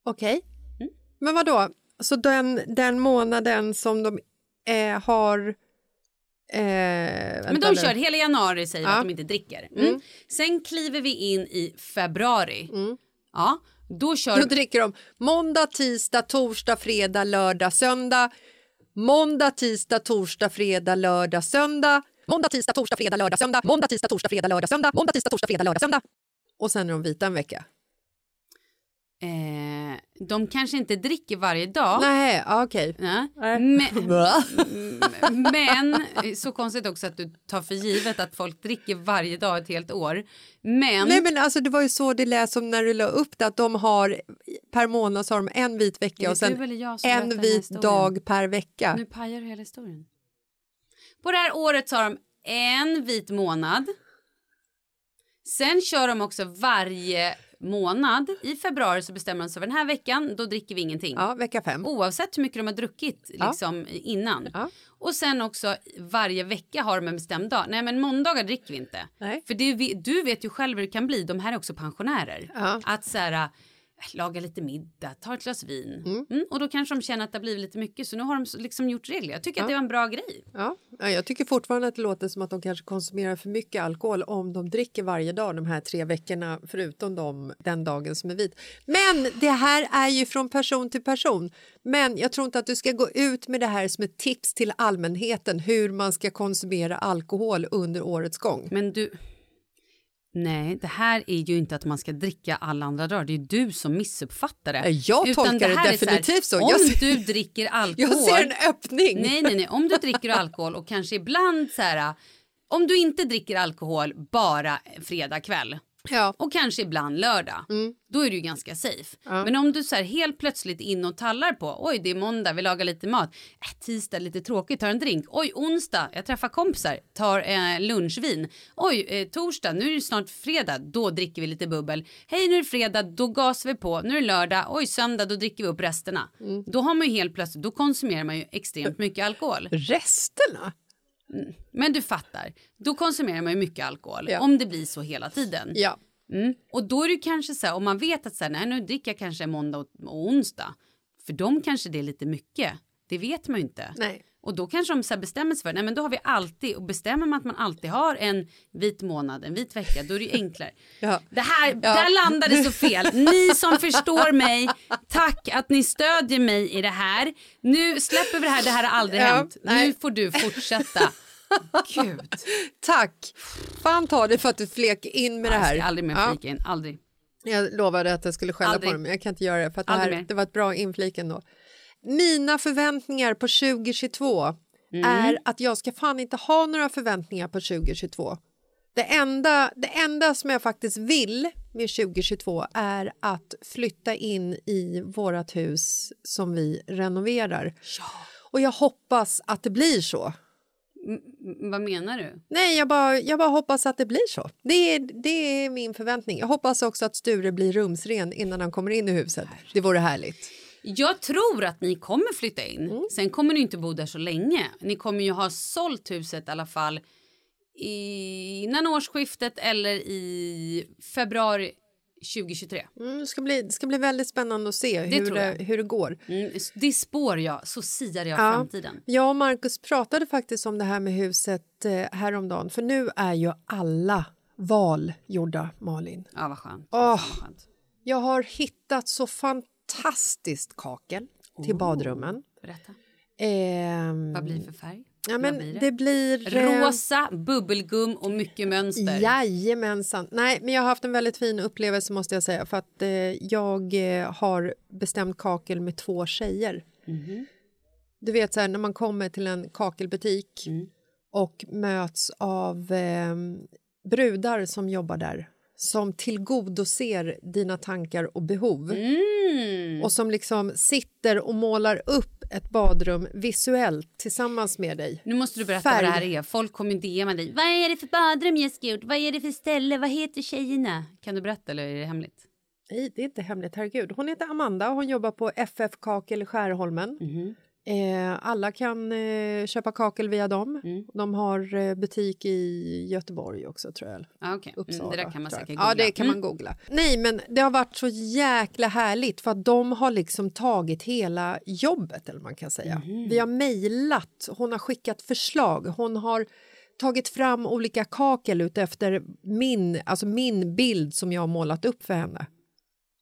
Okej. Mm. Men vad då? Så den, den månaden som de eh, har... Eh, Men de nu. kör hela januari säger Ja. att de inte dricker. Mm. Sen kliver vi in i februari. Ja, då kör... Då dricker de måndag, tisdag, torsdag, fredag, lördag, söndag. Måndag, tisdag, torsdag, fredag, lördag, söndag. Måndag, tisdag, torsdag, fredag, lördag, söndag. Måndag, tisdag, torsdag, fredag, lördag, söndag. Måndag, tisdag, torsdag, fredag, lördag, söndag. Och sen är de vita en vecka. Eh, de kanske inte dricker varje dag. Nej, okej. Nej. Men, [laughs] [laughs] men så konstigt också att du tar för givet att folk dricker varje dag ett helt år. Men, Nej men alltså det var ju så det lät som när du la upp det att de har per månad så har de en vit vecka och sen en vit dag per vecka. nu pajar du hela historien. På det här året så har de en vit månad. Sen kör de också varje månad. I februari så bestämmer de sig för den här veckan, då dricker vi ingenting. Ja, vecka fem. Oavsett hur mycket de har druckit Ja. liksom, innan. Ja. Och sen också varje vecka har de en bestämd dag. Nej men måndagar dricker vi inte. Nej. För det, du vet ju själv hur det kan bli. De här är också pensionärer. Ja. Att så här, laga lite middag, ta ett glas vin. Mm, och då kanske de känner att det har blivit lite mycket. Så nu har de liksom gjort regler. Jag tycker att det var en bra grej. Ja. Ja, jag tycker fortfarande att det låter som att de kanske konsumerar för mycket alkohol om de dricker varje dag de här tre veckorna förutom de, den dagen som är vit. Men det här är ju från person till person. Men jag tror inte att du ska gå ut med det här som ett tips till allmänheten hur man ska konsumera alkohol under årets gång. Men du... Nej, det här är ju inte att man ska dricka alla andra dagar. Det är du som missuppfattar det. Jag Utan tolkar det här är så här, definitivt så. Om ser- du dricker alkohol... [laughs] Jag ser en öppning. Nej, nej, nej. Om du dricker alkohol och kanske ibland så här... Om du inte dricker alkohol bara fredag kväll Ja. och kanske ibland lördag, då är du ganska safe. Men om du så helt plötsligt in och tallar på, oj det är måndag, vi lagar lite mat, äh, tisdag lite tråkigt, tar en drink, oj onsdag, jag träffar kompisar, tar eh, lunchvin, oj eh, torsdag, nu är det snart fredag, då dricker vi lite bubbel, hej nu är det fredag, då gasar vi på, nu är det lördag, oj söndag, då dricker vi upp resterna. Då har man helt plötsligt, då konsumerar man ju extremt mycket alkohol. Resterna? Men du fattar, då konsumerar man ju mycket alkohol, Ja. om det blir så hela tiden. Ja. Mm. Och då är det kanske så här, om man vet att så här, nej, nu dricker jag kanske måndag och, och onsdag. För dem kanske det är lite mycket. Det vet man ju inte. Nej. Och då kanske de så bestämmer sig för, nej men då har vi alltid, och bestämmer man att man alltid har en vit månad, en vit vecka, då är det ju enklare. [laughs] Ja. Det här, där landade så fel. [laughs] Ni som förstår mig, tack att ni stödjer mig i det här. Nu släpper vi det här, det här har aldrig Ja, hänt. nej. Nu får du fortsätta. [laughs] Gud. Tack! Fan ta det för att du flek in med det Jag här. ska aldrig mer Ja. flika in, aldrig. Jag lovade att jag skulle skälla Aldrig. på dem, jag kan inte göra det för att det, här, det var ett bra inflik ändå. Mina förväntningar på 2022 Mm. är att jag ska fan inte ha några förväntningar på 2022. Det enda, det enda som jag faktiskt vill med 2022 är att flytta in i vårt hus som vi renoverar. Och jag hoppas att det blir så. M- vad menar du? Nej, jag bara, jag bara hoppas att det blir så. Det är, det är min förväntning. Jag hoppas också att Sture blir rumsren innan han kommer in i huset. Det vore härligt. Jag tror att ni kommer flytta in. Mm. Sen kommer ni inte bo där så länge. Ni kommer ju ha sålt huset i alla fall i- innan årsskiftet eller i februari 2023. Mm, det, ska bli, det ska bli väldigt spännande att se hur det, hur det går. Mm, det spår jag, så siar jag Ja. framtiden. Jag och Markus pratade faktiskt om det här med huset eh, häromdagen. För nu är ju alla val gjorda, Malin. Ja, vad skönt. Skönt. Jag har hittat så fantastiskt kakel till badrummen. Berätta. Ehm, Vad blir det för färg? ja, men blir det? det blir... eh, Rosa, bubbelgum och mycket mönster. Jajamensan. Nej, men jag har haft en väldigt fin upplevelse måste jag säga för att eh, jag eh, har bestämt kakel med två tjejer. Mhm. Du vet så här när man kommer till en kakelbutik Mm. och möts av eh, brudar som jobbar där som tillgodoser dina tankar och behov Mm. och som liksom sitter och målar upp ett badrum visuellt tillsammans med dig. Nu måste du berätta Färg. vad det här är. Folk kommer DMa dig. Vad är det för badrum jag ska gjort? Vad är det för ställe? Vad heter tjejerna? Kan du berätta eller är det hemligt? Nej, det är inte hemligt, herregud. Hon heter Amanda och hon jobbar på FF Kakel i Skärholmen. Mhm. Eh, alla kan eh, köpa kakel via dem. Mm. De har eh, butik i Göteborg också, tror jag. Ah, okay. Uppsala. mm, det där kan man säkert Ja, googla. det kan Mm. man googla. Nej, men det har varit så jäkla härligt för att de har liksom tagit hela jobbet, eller man kan säga. Mhm. Vi har mejlat, hon har skickat förslag, hon har tagit fram olika kakel utefter min, alltså min bild som jag har målat upp för henne.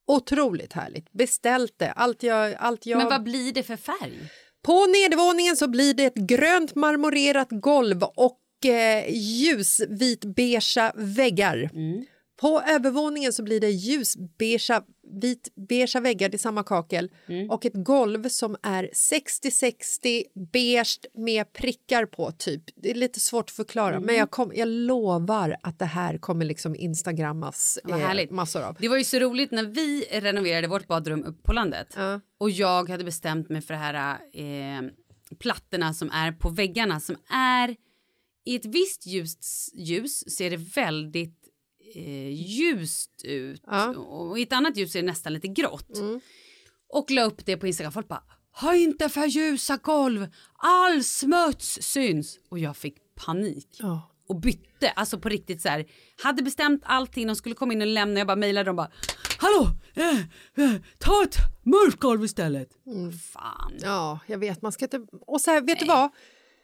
Otroligt härligt. Beställt det. Allt jag, allt jag... Men vad blir det för färg? På nedervåningen så blir det ett grönt marmorerat golv och eh, ljusvitbeiga väggar. Mm. På övervåningen så blir det ljusbeiga vitbeiga väggar i samma kakel och ett golv som är 60-60 beige med prickar på. typ. Det är lite svårt att förklara, men jag, kom, jag lovar att det här kommer liksom instagrammas härligt. massor av. Det var ju så roligt när vi renoverade vårt badrum upp på landet Ja. och jag hade bestämt mig för det här eh, plattorna som är på väggarna som är i ett visst ljus, ljus ser det väldigt eh, ljust ut Ja. och i ett annat ljus är det nästan lite grått. Och la upp det på Instagram. Folk bara ha inte för ljusa golv, all smuts syns. Och jag fick panik Ja. och bytte, alltså på riktigt så här. Hade bestämt allting, de skulle komma in och lämna, jag bara mejlade dem bara Hallå, eh, eh, ta ett mörkt golv istället. Fan, Ja, jag vet. Man ska inte... Och så här, vet du vad?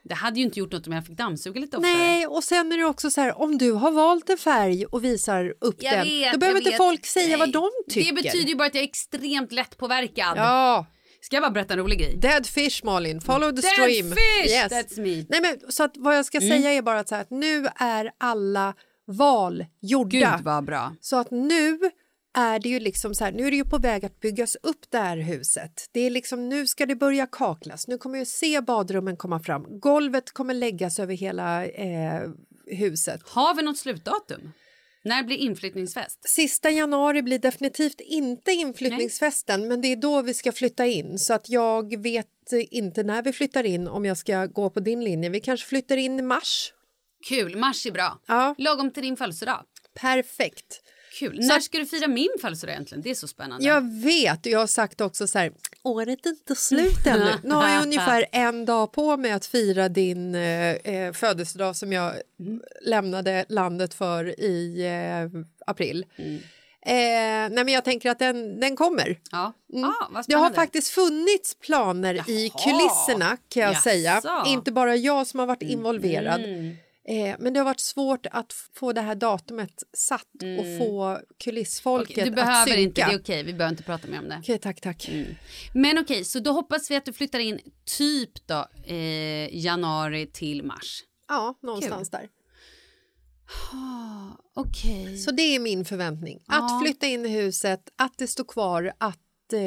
Det hade ju inte gjort något om jag fick dammsuga lite oftare. Nej, och sen är det också så här, om du har valt en färg och visar upp Jag den, vet, då behöver inte vet. folk säga Nej, vad de tycker. Det betyder ju bara att jag är extremt lättpåverkad. Ja, Ska jag bara berätta en rolig grej? dead fish Malin, follow the Dead stream. fish, Yes. that's me. Nej, men, så att vad jag ska säga är bara att, så här, att nu är alla val gjorda. Gud vad bra. Så att nu är det ju liksom så här, nu är det ju på väg att byggas upp det här huset. Det är liksom, nu ska det börja kaklas, nu kommer jag se badrummen komma fram. Golvet kommer läggas över hela eh, huset. Har vi något slutdatum? När blir inflyttningsfest? Sista januari blir definitivt inte inflyttningsfesten men det är då vi ska flytta in så att jag vet inte när vi flyttar in om jag ska gå på din linje. Vi kanske flyttar in i mars. Kul, mars är bra. Ja, Lagom till din födelsedag. perfekt. Kul. När ska du fira min födelsedag egentligen? Det är så spännande. Jag vet jag har sagt också så här, året är inte slut ännu. [laughs] Nu har jag ungefär en dag på mig att fira din eh, eh, födelsedag som jag lämnade landet för i eh, april. Eh, nej men jag tänker att den, den kommer. Ja, Mm. ah, vad Det har faktiskt funnits planer i Jaha. kulisserna kan jag Jaså. säga. Inte bara jag som har varit involverad. Mm. Eh, men det har varit svårt att få det här datumet satt och få kulissfolket Mm. Okej, du att behöver synka. inte, det är okej, vi behöver inte prata mer om det. Okej, tack, tack. Mm. Men okej, så då hoppas vi att du flyttar in typ då eh, januari till mars. Ja, någonstans där. Ah, okej. Så det är min förväntning. Ja. Att flytta in i huset, att det står kvar, att... Eh,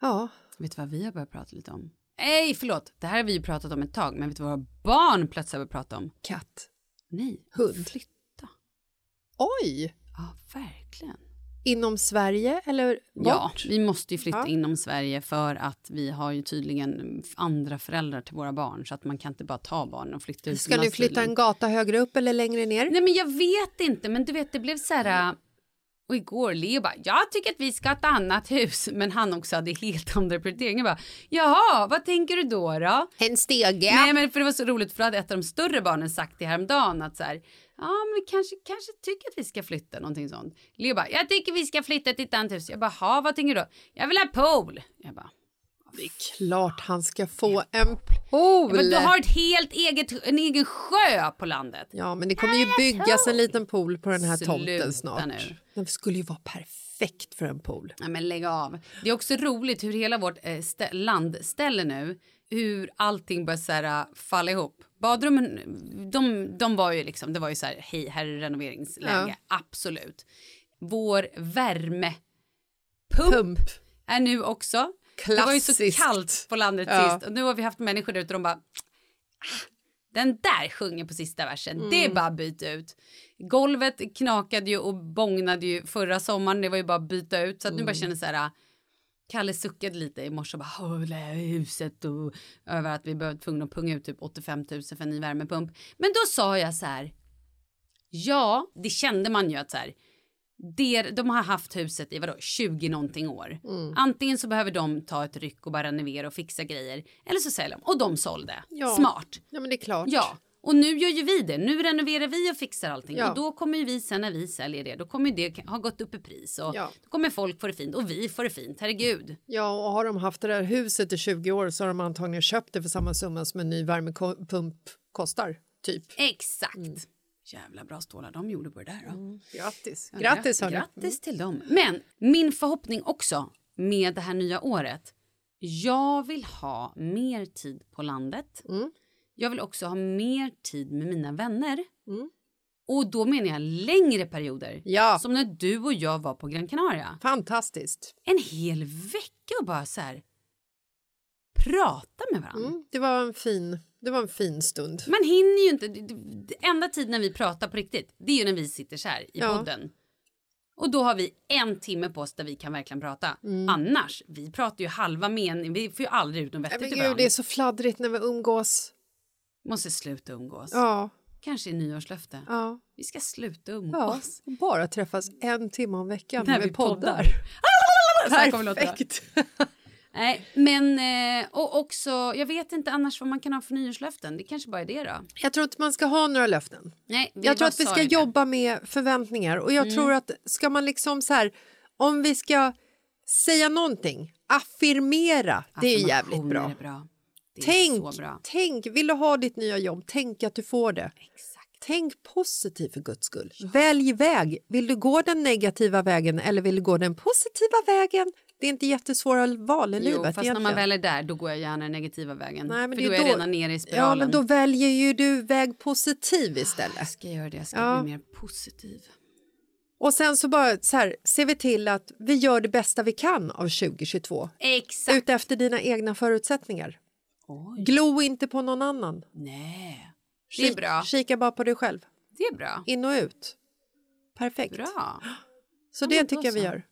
ja, Vet du vad vi har börjat prata lite om? Nej, förlåt. Det här har vi ju pratat om ett tag, men vet du vad våra barn plötsligt har prata om? katt. Nej, Hund. flytta. Oj! Ja, verkligen. Inom Sverige eller bort? Ja, vi måste ju flytta Ja. inom Sverige för att vi har ju tydligen andra föräldrar till våra barn så att man kan inte bara ta barnen och flytta ut Ska ni flytta en gata högre upp eller längre ner? Nej men jag vet inte men du vet det blev så här och igår Leo bara jag tycker att vi ska ha ett annat hus [laughs] men han också hade helt andra prioriteringar bara jaha vad tänker du då då? En stege. Nej men för det var så roligt för då hade ett av de större barnen sagt det häromdagen att så här ja men vi kanske, kanske tycker att vi ska flytta någonting sånt. Leo bara jag tycker vi ska flytta till ett annat hus. Jag bara ha vad tänker du då? Jag vill ha pool. Jag bara Det är klart han ska få en pool. bara, du har ett helt eget, en egen sjö på landet. Ja, men det kommer ju byggas en liten pool på den här Sluta tomten snart. nu. Den skulle ju vara perfekt för en pool. Nej men lägg av. Det är också roligt hur hela vårt eh, stä- landställe nu, hur allting börjar så här, äh, falla ihop. Badrummen, de, de var ju liksom, det var ju så här, hej, här är renoveringsläge. Absolut. Vår värmepump Pump. är nu också. Det var ju så Klassiskt. kallt på landet Ja. sist och nu har vi haft människor där ute och de bara "Ah, den där sjunger på sista versen, Mm. det är bara att byta ut. Golvet knakade ju och bågnade ju förra sommaren, det var ju bara att byta ut. Så att nu Mm. bara känner så här, Kalle suckade lite i morse och bara huset och över att vi behövde tvungna att punga ut typ 85 000 för en ny värmepump. Men då sa jag så här, ja, det kände man ju att så här, det, de har haft huset i vadå, 20 någonting år. Mm. Antingen så behöver de ta ett ryck och bara renovera och fixa grejer. Eller så säljer de. Och de sålde. Ja. Smart. Ja, men det är klart. Ja. Och nu gör ju vi det. Nu renoverar vi och fixar allting. Ja. Och då kommer ju vi sen när vi säljer det. Då kommer det ha gått upp i pris. Och Ja. då kommer folk få det fint. Och vi får det fint. Herregud. Ja, och har de haft det där huset i 20 år så har de antagligen köpt det för samma summa som en ny värmepump kostar, typ. Exakt. Jävla bra stålar de gjorde på det där då. Grattis. Ja, Grattis, gra- hörni. Grattis till dem. Men min förhoppning också med det här nya året. Jag vill ha mer tid på landet. Mm. Jag vill också ha mer tid med mina vänner. Mm. Och då menar jag längre perioder. Ja. Som när du och jag var på Gran Canaria. Fantastiskt. En hel vecka och bara så här prata med varandra. Mm. Det, var en fin, det var en fin stund. Man hinner ju inte. Det, enda tiden när vi pratar på riktigt, det är ju när vi sitter så här i Ja. podden. Och då har vi en timme på oss där vi kan verkligen prata. Mm. Annars, vi pratar ju halva meningen. Vi får ju aldrig ut något vettigt men gud, det är så fladdrigt när vi umgås. Måste sluta umgås. Ja, Kanske i nyårslöfte. ja. Vi ska sluta ja. umgås. Bara träffas en timme om veckan När när vi poddar. poddar. Perfekt. Nej, men eh, och också, jag vet inte annars vad man kan ha för nyårslöften. Det kanske bara är det då. Jag tror inte man ska ha några löften. Nej, Jag tror att vi ska jobba med förväntningar och jag tror att ska man liksom så här om vi ska säga någonting, affirmera, det är jävligt bra. Är bra. Det är Tänk, så bra. tänk, vill du ha ditt nya jobb, tänk att du får det. Exakt. Tänk positivt för guds skull. Välj väg. Vill du gå den negativa vägen eller vill du gå den positiva vägen? Det är inte jättesvåra val i Jo, livet fast när egentligen. man väl är där, då går jag gärna den negativa vägen. Nej, men för det då är jag redan nere i spiralen. Ja, men då väljer ju du väg positiv Jag istället. ska göra det, jag ska Ja. bli mer positiv. Och sen så bara så här, ser vi till att vi gör det bästa vi kan av 2022. Exakt. Utefter dina egna förutsättningar. Oj, Glo inte på någon annan. nej. Det är Kik- bra. Kika bara på dig själv. Det är bra. In och ut. Perfekt. Bra. Så Ja, det tycker jag vi gör.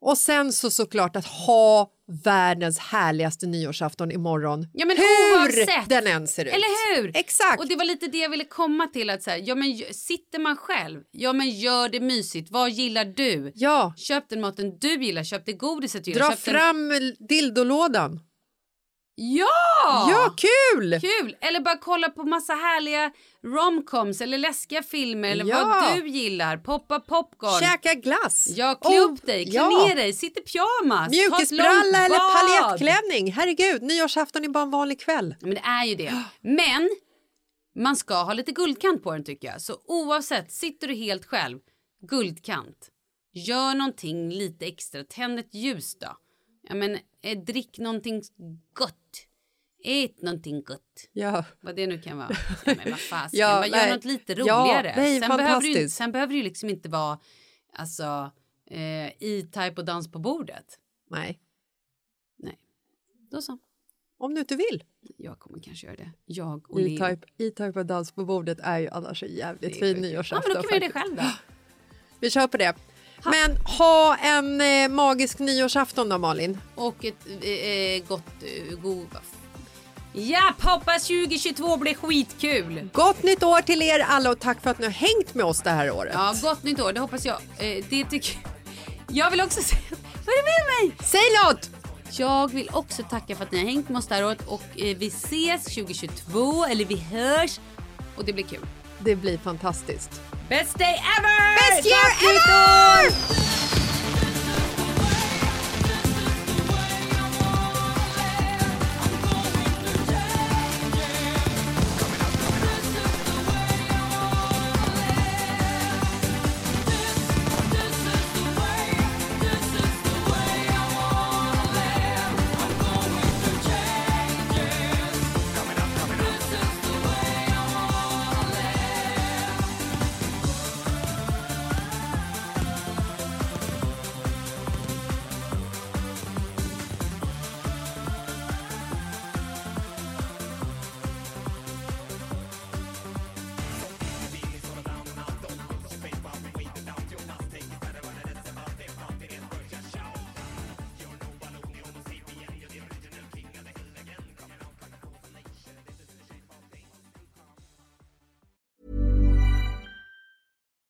Och sen så såklart att ha världens härligaste nyårsafton imorgon. Ja, men Hur oavsett. den än ser ut. Eller hur? Exakt. Och det var lite det jag ville komma till. att så här, ja, men, Sitter man själv, ja men gör det mysigt. Vad gillar du? Ja, Köp den maten du gillar, köp det godiset du gillar. dra köp den- fram dildolådan. Ja! Ja, kul! Kul! Eller bara kolla på massa härliga romcoms eller läskiga filmer eller Ja. vad du gillar. Poppa popcorn. Käka glass. Ja, klä Oh, upp dig, klä ja. ner dig, sitt i pyjamas. Mjukisbralla eller paljettklänning. Herregud, nyårsafton är bara en vanlig kväll. Men det är ju det. Men man ska ha lite guldkant på den tycker jag. Så oavsett, sitter du helt själv, guldkant. Gör någonting lite extra, tänd ett ljus då. Ja men eh, drick någonting gott. Ät någonting gott. Ja. Vad det nu kan vara. [laughs] Ja, men vad Ja, vad gör nej. något lite Ja, roligare. nej, sen, behöver fantastiskt. sen behöver det liksom inte vara alltså eh, E-Type och dans på bordet. Nej, Nej, då så. om du inte vill. Jag kommer kanske göra det. Jag och. E-Type E-Type och dans på bordet är ju annars en jävligt fin Ja nyårsafton. men då kan vi göra det själv då. [gasps] Vi kör på det. Men ha en eh, magisk nyårsafton då Malin. Och ett eh, eh, gott... Eh, god, vad f- ja, hoppas 2022 blir skitkul! Gott nytt år till er alla och tack för att ni har hängt med oss det här året. Ja, gott nytt år, det hoppas jag. Eh, det tycker [laughs] jag. vill också [laughs] säga... Vad är det med mig? Säg något! Jag vill också tacka för att ni har hängt med oss det här året och eh, vi ses 2022, eller vi hörs och det blir kul. Det blir fantastiskt. Best day ever! Best year nytt ever!